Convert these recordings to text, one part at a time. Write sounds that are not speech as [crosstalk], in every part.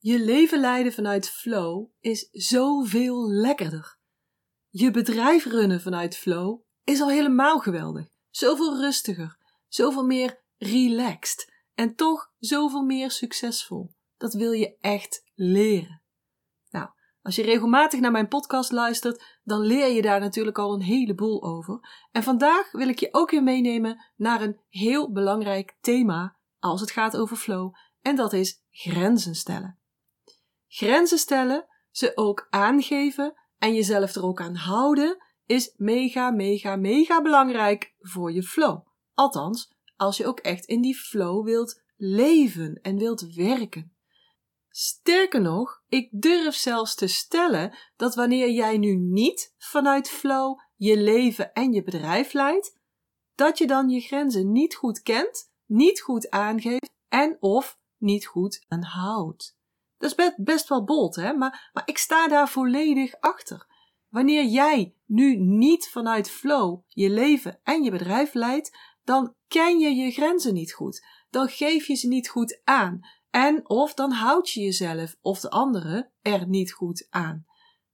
Je leven leiden vanuit flow is zoveel lekkerder. Je bedrijf runnen vanuit flow is al helemaal geweldig. Zoveel rustiger, zoveel meer relaxed en toch zoveel meer succesvol. Dat wil je echt leren. Nou, als je regelmatig naar mijn podcast luistert, dan leer je daar natuurlijk al een heleboel over. En vandaag wil ik je ook weer meenemen naar een heel belangrijk thema als het gaat over flow, en dat is grenzen stellen. Grenzen stellen, ze ook aangeven en jezelf er ook aan houden, is mega, mega, mega belangrijk voor je flow. Althans, als je ook echt in die flow wilt leven en wilt werken. Sterker nog, ik durf zelfs te stellen dat wanneer jij nu niet vanuit flow je leven en je bedrijf leidt, dat je dan je grenzen niet goed kent, niet goed aangeeft en of niet goed aanhoudt. Dat is best, wel bold, hè? Maar, maar ik sta daar volledig achter. Wanneer jij nu niet vanuit flow je leven en je bedrijf leidt, dan ken je je grenzen niet goed. Dan geef je ze niet goed aan. En of dan houd je jezelf of de anderen er niet goed aan.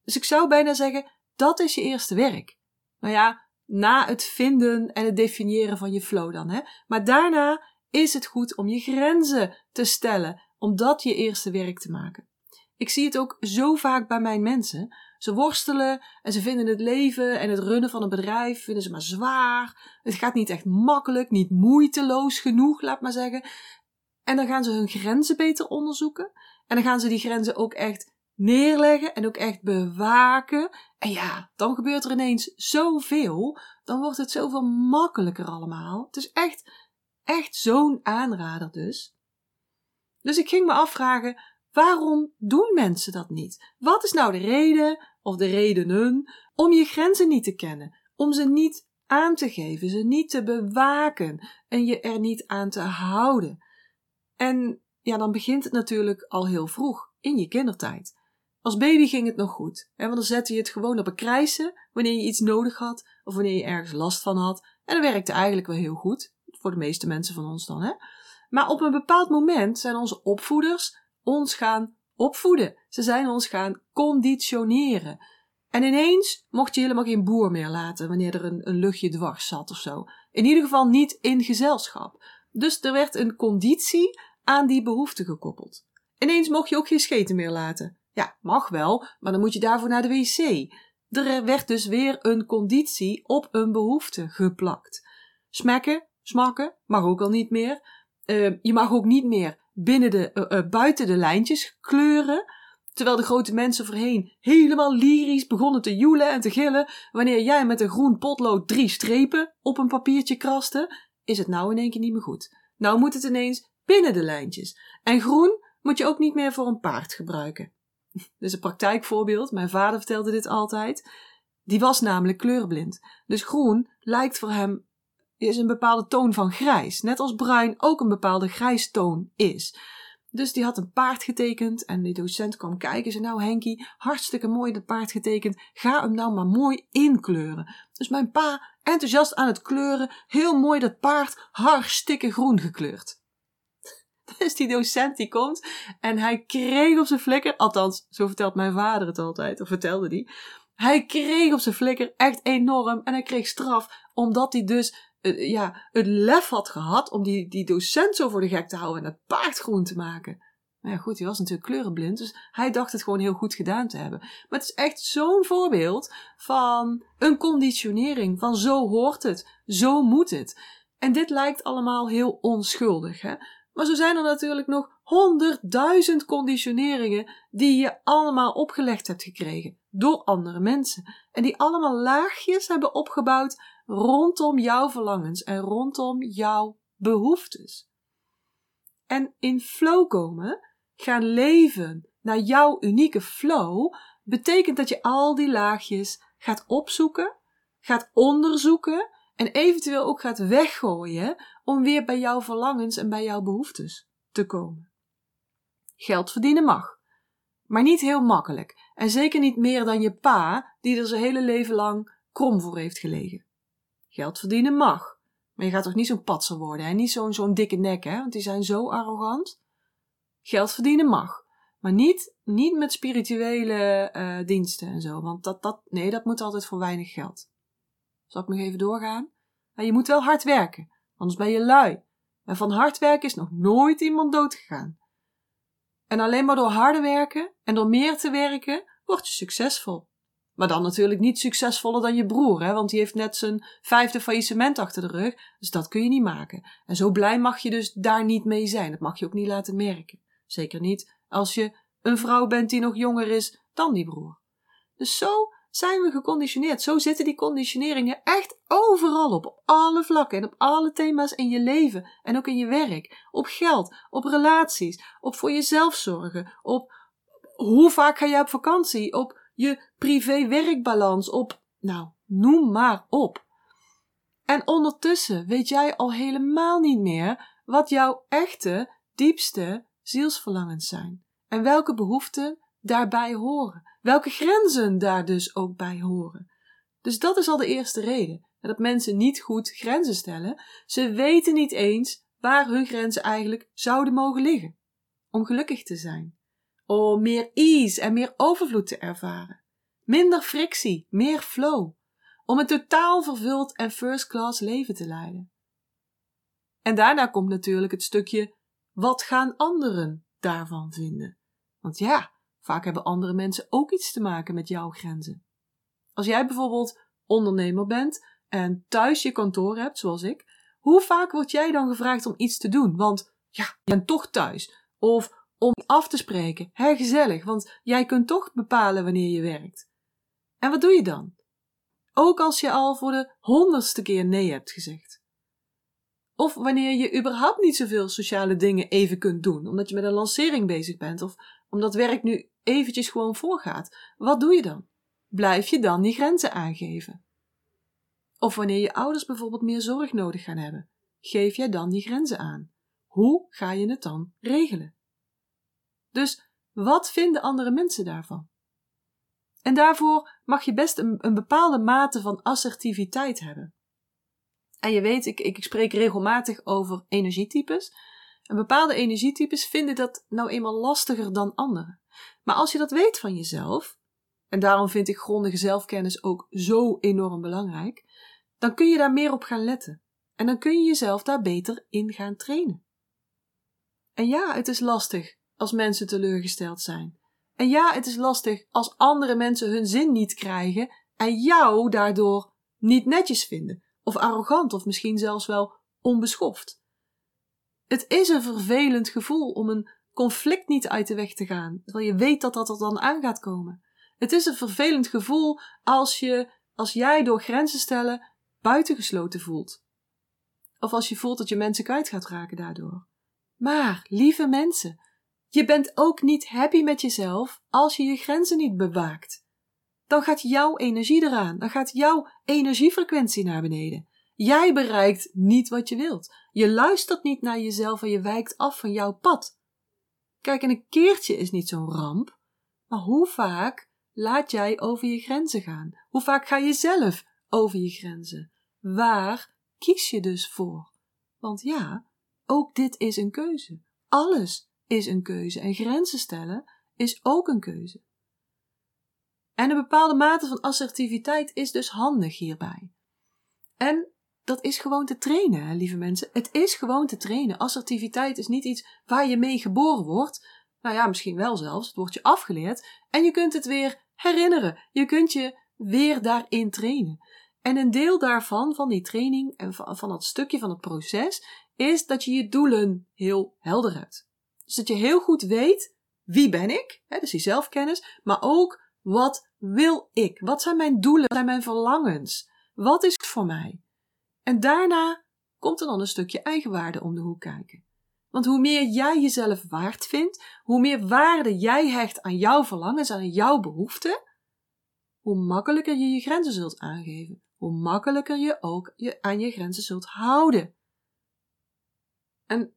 Dus ik zou bijna zeggen, dat is je eerste werk. Nou ja, na het vinden en het definiëren van je flow dan, hè. Maar daarna is het goed om je grenzen te stellen, om dat je eerste werk te maken. Ik zie het ook zo vaak bij mijn mensen. Ze worstelen en ze vinden het leven en het runnen van een bedrijf vinden ze maar zwaar. Het gaat niet echt makkelijk, niet moeiteloos genoeg, laat maar zeggen. En dan gaan ze hun grenzen beter onderzoeken. En dan gaan ze die grenzen ook echt neerleggen en ook echt bewaken. En ja, dan gebeurt er ineens zoveel. Dan wordt het zoveel makkelijker allemaal. Het is echt, echt zo'n aanrader dus. Dus ik ging me afvragen, waarom doen mensen dat niet? Wat is nou de reden of de redenen om je grenzen niet te kennen? Om ze niet aan te geven, ze niet te bewaken en je er niet aan te houden. En ja, dan begint het natuurlijk al heel vroeg, in je kindertijd. Als baby ging het nog goed, want dan zette je het gewoon op een krijsen wanneer je iets nodig had of wanneer je ergens last van had. En dat werkte eigenlijk wel heel goed, voor de meeste mensen van ons dan. Hè? Maar op een bepaald moment zijn onze opvoeders ons gaan opvoeden. Ze zijn ons gaan conditioneren. En ineens mocht je helemaal geen boer meer laten wanneer er een, een luchtje dwars zat of zo. In ieder geval niet in gezelschap. Dus er werd een conditie aan die behoefte gekoppeld. Ineens mocht je ook geen scheten meer laten. Ja, mag wel, maar dan moet je daarvoor naar de wc. Er werd dus weer een conditie op een behoefte geplakt. Smekken, smakken, mag ook al niet meer. Uh, je mag ook niet meer binnen de, uh, uh, buiten de lijntjes kleuren. Terwijl de grote mensen voorheen helemaal lyrisch begonnen te joelen en te gillen wanneer jij met een groen potlood drie strepen op een papiertje kraste, is het nou in één keer niet meer goed. Nou moet het ineens binnen de lijntjes. En groen moet je ook niet meer voor een paard gebruiken. [laughs] Dit is een praktijkvoorbeeld. Mijn vader vertelde dit altijd. Die was namelijk kleurblind. Dus groen lijkt voor hem is een bepaalde toon van grijs. Net als bruin ook een bepaalde grijstoon is. Dus die had een paard getekend en die docent kwam kijken en zei: Nou, Henkie, hartstikke mooi dat paard getekend. Ga hem nou maar mooi inkleuren. Dus mijn pa, enthousiast aan het kleuren, heel mooi dat paard hartstikke groen gekleurd. [laughs] Dus die docent die komt en hij kreeg op zijn flikker, althans, zo vertelt mijn vader het altijd, of vertelde die. Hij kreeg op zijn flikker echt enorm en hij kreeg straf, omdat hij dus uh, ja, het lef had gehad om die, die docent zo voor de gek te houden en het paard groen te maken. Maar ja, goed, hij was natuurlijk kleurenblind, dus hij dacht het gewoon heel goed gedaan te hebben. Maar het is echt zo'n voorbeeld van een conditionering, van zo hoort het, zo moet het. En dit lijkt allemaal heel onschuldig, hè? Maar zo zijn er natuurlijk nog honderdduizend conditioneringen die je allemaal opgelegd hebt gekregen door andere mensen. En die allemaal laagjes hebben opgebouwd rondom jouw verlangens en rondom jouw behoeftes. En in flow komen, gaan leven naar jouw unieke flow, betekent dat je al die laagjes gaat opzoeken, gaat onderzoeken en eventueel ook gaat weggooien om weer bij jouw verlangens en bij jouw behoeftes te komen. Geld verdienen mag, maar niet heel makkelijk en zeker niet meer dan je pa, die er zijn hele leven lang krom voor heeft gelegen. Geld verdienen mag, maar je gaat toch niet zo'n patser worden en niet zo'n zo'n dikke nek, hè, want die zijn zo arrogant. Geld verdienen mag, Maar niet, niet met spirituele uh, diensten en zo. Want dat, dat, nee, dat moet altijd voor weinig geld. Zal ik nog even doorgaan? Maar je moet wel hard werken, anders ben je lui. En van hard werken is nog nooit iemand doodgegaan. En alleen maar door harder werken en door meer te werken, word je succesvol. Maar dan natuurlijk niet succesvoller dan je broer, hè, want die heeft net zijn vijfde faillissement achter de rug, dus dat kun je niet maken. En zo blij mag je dus daar niet mee zijn. Dat mag je ook niet laten merken. Zeker niet als je een vrouw bent die nog jonger is dan die broer. Dus zo zijn we geconditioneerd. Zo zitten die conditioneringen echt overal op. Op alle vlakken en op alle thema's in je leven en ook in je werk. Op geld, op relaties, op voor jezelf zorgen, op hoe vaak ga jij op vakantie, op je privé-werkbalans, op, nou, noem maar op. En ondertussen weet jij al helemaal niet meer wat jouw echte, diepste zielsverlangens zijn en welke behoeften daarbij horen, welke grenzen daar dus ook bij horen. Dus dat is al de eerste reden. Dat mensen niet goed grenzen stellen. Ze weten niet eens waar hun grenzen eigenlijk zouden mogen liggen. Om gelukkig te zijn. Om meer ease en meer overvloed te ervaren. Minder frictie, meer flow. Om een totaal vervuld en first class leven te leiden. En daarna komt natuurlijk het stukje: wat gaan anderen daarvan vinden? Want ja, vaak hebben andere mensen ook iets te maken met jouw grenzen. Als jij bijvoorbeeld ondernemer bent en thuis je kantoor hebt, zoals ik, hoe vaak word jij dan gevraagd om iets te doen? Want ja, je bent toch thuis. Of om af te spreken. Hè, gezellig, want jij kunt toch bepalen wanneer je werkt. En wat doe je dan? Ook als je al voor de honderdste keer nee hebt gezegd. Of wanneer je überhaupt niet zoveel sociale dingen even kunt doen, omdat je met een lancering bezig bent, of omdat werk nu eventjes gewoon voorgaat. Wat doe je dan? Blijf je dan die grenzen aangeven? Of wanneer je ouders bijvoorbeeld meer zorg nodig gaan hebben, geef jij dan die grenzen aan? Hoe ga je het dan regelen? Dus wat vinden andere mensen daarvan? En daarvoor mag je best een, een bepaalde mate van assertiviteit hebben. En je weet, ik, ik spreek regelmatig over energietypes. En bepaalde energietypes vinden dat nou eenmaal lastiger dan anderen. Maar als je dat weet van jezelf, en daarom vind ik grondige zelfkennis ook zo enorm belangrijk, dan kun je daar meer op gaan letten. En dan kun je jezelf daar beter in gaan trainen. En ja, het is lastig als mensen teleurgesteld zijn. En ja, het is lastig als andere mensen hun zin niet krijgen en jou daardoor niet netjes vinden, of arrogant, of misschien zelfs wel onbeschoft. Het is een vervelend gevoel om een conflict niet uit de weg te gaan, terwijl je weet dat dat er dan aan gaat komen. Het is een vervelend gevoel als je, als jij door grenzen stellen buitengesloten voelt. Of als je voelt dat je mensen kwijt gaat raken daardoor. Maar, lieve mensen, je bent ook niet happy met jezelf als je je grenzen niet bewaakt. Dan gaat jouw energie eraan, dan gaat jouw energiefrequentie naar beneden. Jij bereikt niet wat je wilt. Je luistert niet naar jezelf en je wijkt af van jouw pad. Kijk, en een keertje is niet zo'n ramp, maar hoe vaak laat jij over je grenzen gaan? Hoe vaak ga je zelf over je grenzen? Waar kies je dus voor? Want ja, ook dit is een keuze. Alles is een keuze en grenzen stellen is ook een keuze. En een bepaalde mate van assertiviteit is dus handig hierbij. En dat is gewoon te trainen, lieve mensen. Het is gewoon te trainen. Assertiviteit is niet iets waar je mee geboren wordt. Nou ja, misschien wel zelfs. Het wordt je afgeleerd. En je kunt het weer herinneren. Je kunt je weer daarin trainen. En een deel daarvan, van die training en van, van dat stukje van het proces, is dat je je doelen heel helder hebt. Dus dat je heel goed weet wie ben ik, hè, dus die zelfkennis, maar ook wat wil ik? Wat zijn mijn doelen? Wat zijn mijn verlangens? Wat is voor mij? En daarna komt er dan een stukje eigenwaarde om de hoek kijken. Want hoe meer jij jezelf waard vindt, hoe meer waarde jij hecht aan jouw verlangens, aan jouw behoeften, hoe makkelijker je je grenzen zult aangeven. Hoe makkelijker je ook je aan je grenzen zult houden. En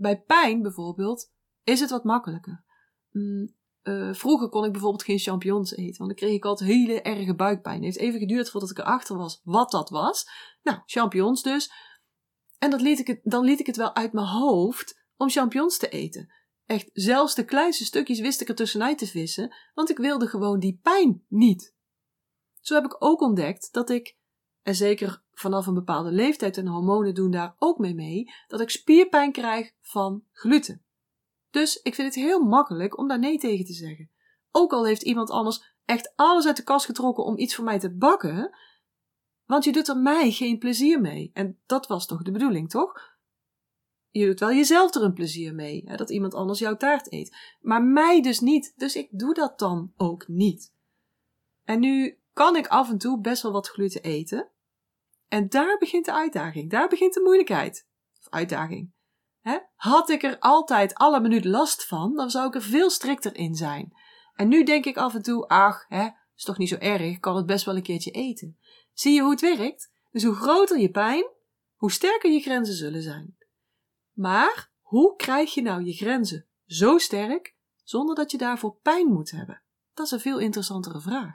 bij pijn bijvoorbeeld is het wat makkelijker. Mm, uh, vroeger kon ik bijvoorbeeld geen champignons eten, want dan kreeg ik altijd hele erge buikpijn. Het heeft even geduurd voordat ik erachter was wat dat was. Nou, champignons dus. En dat liet ik het, dan liet ik het wel uit mijn hoofd om champignons te eten. Echt, zelfs de kleinste stukjes wist ik er tussenuit te vissen, want ik wilde gewoon die pijn niet. Zo heb ik ook ontdekt dat ik, en zeker vanaf een bepaalde leeftijd en hormonen doen daar ook mee mee, dat ik spierpijn krijg van gluten. Dus ik vind het heel makkelijk om daar nee tegen te zeggen. Ook al heeft iemand anders echt alles uit de kast getrokken om iets voor mij te bakken, want je doet er mij geen plezier mee. En dat was toch de bedoeling, toch? Je doet wel jezelf er een plezier mee, hè, dat iemand anders jouw taart eet. Maar mij dus niet, dus ik doe dat dan ook niet. En nu kan ik af en toe best wel wat gluten eten. En daar begint de uitdaging, daar begint de moeilijkheid. Of uitdaging. Had ik er altijd alle minuut last van, dan zou ik er veel strikter in zijn. En nu denk ik af en toe, ach, hè, is toch niet zo erg, ik kan het best wel een keertje eten. Zie je hoe het werkt? Dus hoe groter je pijn, hoe sterker je grenzen zullen zijn. Maar hoe krijg je nou je grenzen zo sterk zonder dat je daarvoor pijn moet hebben? Dat is een veel interessantere vraag.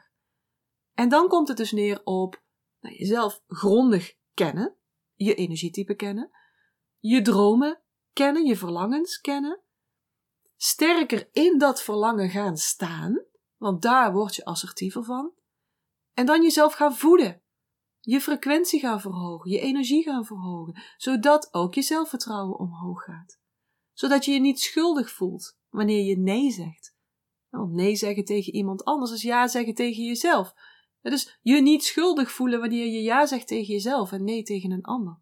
En dan komt het dus neer op nou, jezelf grondig kennen, je energietype kennen, je dromen kennen, je verlangens kennen, sterker in dat verlangen gaan staan, want daar word je assertiever van, en dan jezelf gaan voeden, je frequentie gaan verhogen, je energie gaan verhogen, zodat ook je zelfvertrouwen omhoog gaat. Zodat je je niet schuldig voelt wanneer je nee zegt. Want nee zeggen tegen iemand anders is ja zeggen tegen jezelf. Dus je niet schuldig voelen wanneer je ja zegt tegen jezelf en nee tegen een ander.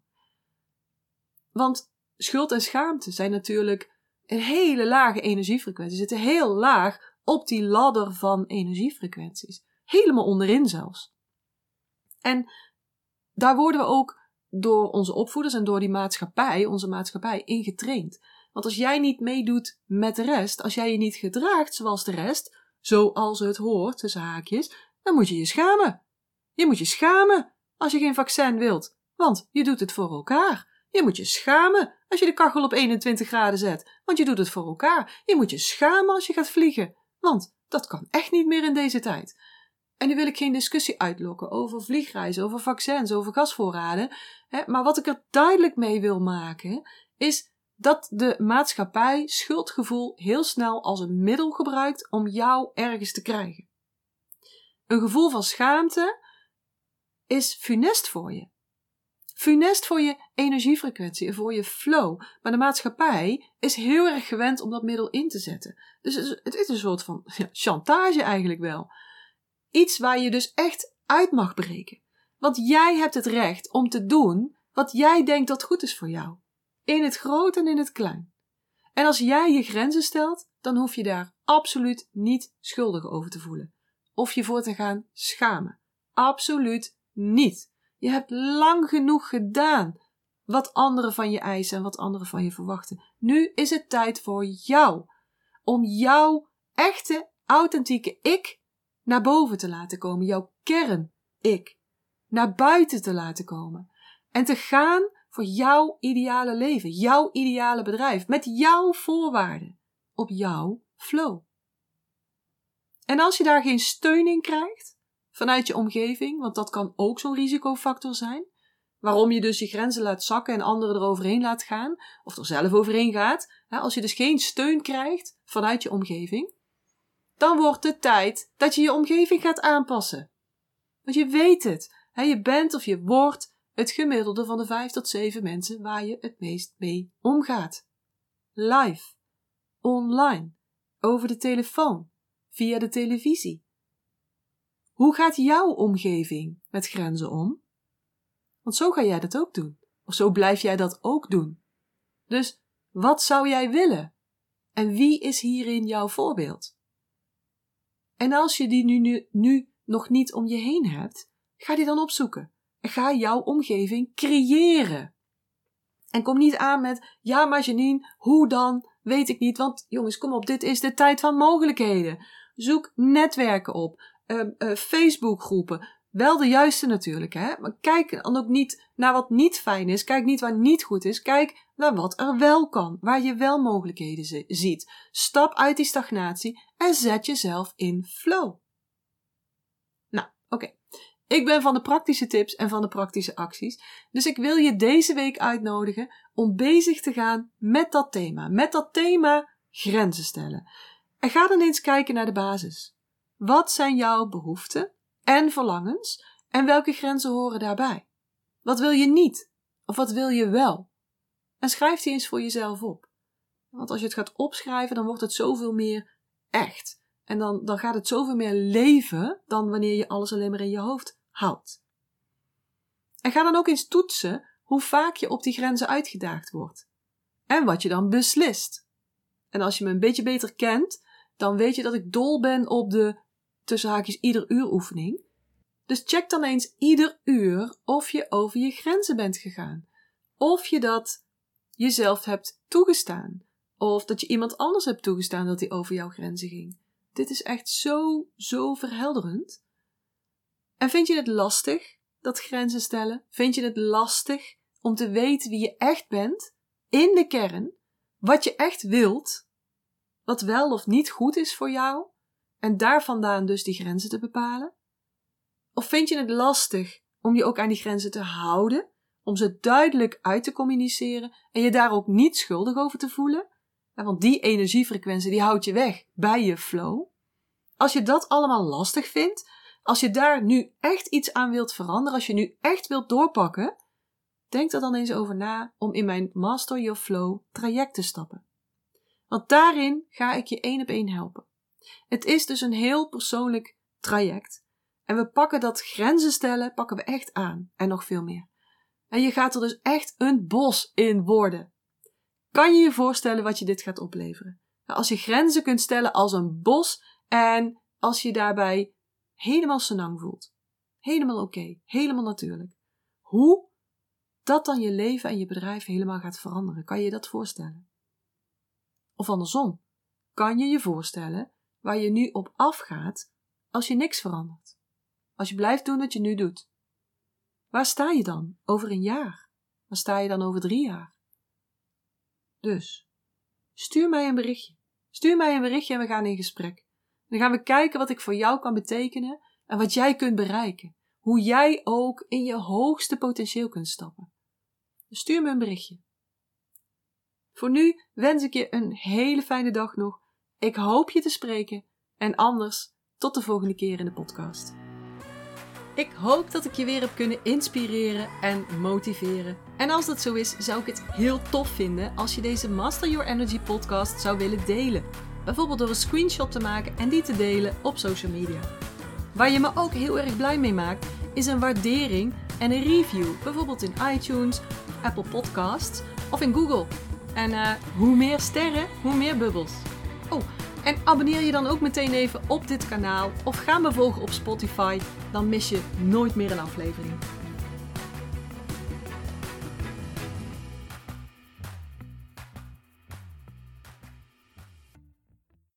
Want schuld en schaamte zijn natuurlijk een hele lage energiefrequentie, zitten heel laag op die ladder van energiefrequenties. Helemaal onderin zelfs. En daar worden we ook door onze opvoeders en door die maatschappij, onze maatschappij, ingetraind. Want als jij niet meedoet met de rest, als jij je niet gedraagt zoals de rest, zoals het hoort, tussen haakjes, dan moet je je schamen. Je moet je schamen als je geen vaccin wilt, want je doet het voor elkaar. Je moet je schamen als je de kachel op 21 graden zet, want je doet het voor elkaar. Je moet je schamen als je gaat vliegen, want dat kan echt niet meer in deze tijd. En nu wil ik geen discussie uitlokken over vliegreizen, over vaccins, over gasvoorraden. Hè, maar wat ik er duidelijk mee wil maken, is dat de maatschappij schuldgevoel heel snel als een middel gebruikt om jou ergens te krijgen. Een gevoel van schaamte is funest voor je. Funest voor je energiefrequentie en voor je flow. Maar de maatschappij is heel erg gewend om dat middel in te zetten. Dus het is een soort van ja, chantage eigenlijk wel. Iets waar je dus echt uit mag breken. Want jij hebt het recht om te doen wat jij denkt dat goed is voor jou. In het groot en in het klein. En als jij je grenzen stelt, dan hoef je daar absoluut niet schuldig over te voelen. Of je voor te gaan schamen. Absoluut niet. Je hebt lang genoeg gedaan wat anderen van je eisen en wat anderen van je verwachten. Nu is het tijd voor jou. Om jouw echte, authentieke ik naar boven te laten komen, jouw kern ik naar buiten te laten komen en te gaan voor jouw ideale leven, jouw ideale bedrijf, met jouw voorwaarden, op jouw flow. En als je daar geen steun in krijgt vanuit je omgeving, want dat kan ook zo'n risicofactor zijn, waarom je dus je grenzen laat zakken en anderen eroverheen laat gaan, of er zelf overheen gaat, als je dus geen steun krijgt vanuit je omgeving, dan wordt het tijd dat je je omgeving gaat aanpassen. Want je weet het, je bent of je wordt het gemiddelde van de vijf tot zeven mensen waar je het meest mee omgaat. Live, online, over de telefoon, via de televisie. Hoe gaat jouw omgeving met grenzen om? Want zo ga jij dat ook doen. Of zo blijf jij dat ook doen. Dus wat zou jij willen? En wie is hierin jouw voorbeeld? En als je die nu, nu, nu nog niet om je heen hebt, ga die dan opzoeken. En ga jouw omgeving creëren. En kom niet aan met, ja maar Janine, hoe dan? Weet ik niet, want jongens, kom op, dit is de tijd van mogelijkheden. Zoek netwerken op, uh, uh, Facebookgroepen, wel de juiste natuurlijk, hè. Maar kijk dan ook niet naar wat niet fijn is. Kijk niet waar niet goed is. Kijk naar wat er wel kan. Waar je wel mogelijkheden ziet. Stap uit die stagnatie en zet jezelf in flow. Nou, oké. Ik ben van de praktische tips en van de praktische acties. Dus ik wil je deze week uitnodigen om bezig te gaan met dat thema. Met dat thema grenzen stellen. En ga dan eens kijken naar de basis. Wat zijn jouw behoeften en verlangens en welke grenzen horen daarbij? Wat wil je niet of wat wil je wel? En schrijf die eens voor jezelf op. Want als je het gaat opschrijven, dan wordt het zoveel meer echt. En dan, dan gaat het zoveel meer leven dan wanneer je alles alleen maar in je hoofd houdt. En ga dan ook eens toetsen hoe vaak je op die grenzen uitgedaagd wordt. En wat je dan beslist. En als je me een beetje beter kent, dan weet je dat ik dol ben op de tussen haakjes ieder uur oefening. Dus check dan eens ieder uur of je over je grenzen bent gegaan. Of je dat jezelf hebt toegestaan. Of dat je iemand anders hebt toegestaan dat hij over jouw grenzen ging. Dit is echt zo, zo verhelderend. En vind je het lastig, dat grenzen stellen? Vind je het lastig om te weten wie je echt bent, in de kern, wat je echt wilt, wat wel of niet goed is voor jou, en daar vandaan dus die grenzen te bepalen? Of vind je het lastig om je ook aan die grenzen te houden, om ze duidelijk uit te communiceren en je daar ook niet schuldig over te voelen? Want die energiefrequentie die houdt je weg bij je flow. Als je dat allemaal lastig vindt, als je daar nu echt iets aan wilt veranderen, als je nu echt wilt doorpakken, denk er dan eens over na om in mijn Master Your Flow traject te stappen. Want daarin ga ik je één op één helpen. Het is dus een heel persoonlijk traject. En we pakken dat grenzen stellen, pakken we echt aan. En nog veel meer. En je gaat er dus echt een bos in worden. Kan je je voorstellen wat je dit gaat opleveren? Nou, als je grenzen kunt stellen als een bos en als je daarbij helemaal senang voelt. Helemaal oké, helemaal natuurlijk. Hoe dat dan je leven en je bedrijf helemaal gaat veranderen, kan je je dat voorstellen? Of andersom, kan je je voorstellen waar je nu op afgaat als je niks verandert? Als je blijft doen wat je nu doet? Waar sta je dan over een jaar? Waar sta je dan over drie jaar? Dus, stuur mij een berichtje. Stuur mij een berichtje en we gaan in gesprek. Dan gaan we kijken wat ik voor jou kan betekenen en wat jij kunt bereiken. Hoe jij ook in je hoogste potentieel kunt stappen. Dus stuur me een berichtje. Voor nu wens ik je een hele fijne dag nog. Ik hoop je te spreken en anders tot de volgende keer in de podcast. Ik hoop dat ik je weer heb kunnen inspireren en motiveren. En als dat zo is, zou ik het heel tof vinden als je deze Master Your Energy podcast zou willen delen. Bijvoorbeeld door een screenshot te maken en die te delen op social media. Waar je me ook heel erg blij mee maakt, is een waardering en een review. Bijvoorbeeld in iTunes, Apple Podcasts of in Google. En uh, hoe meer sterren, hoe meer bubbels. Oh, en abonneer je dan ook meteen even op dit kanaal of ga me volgen op Spotify, dan mis je nooit meer een aflevering.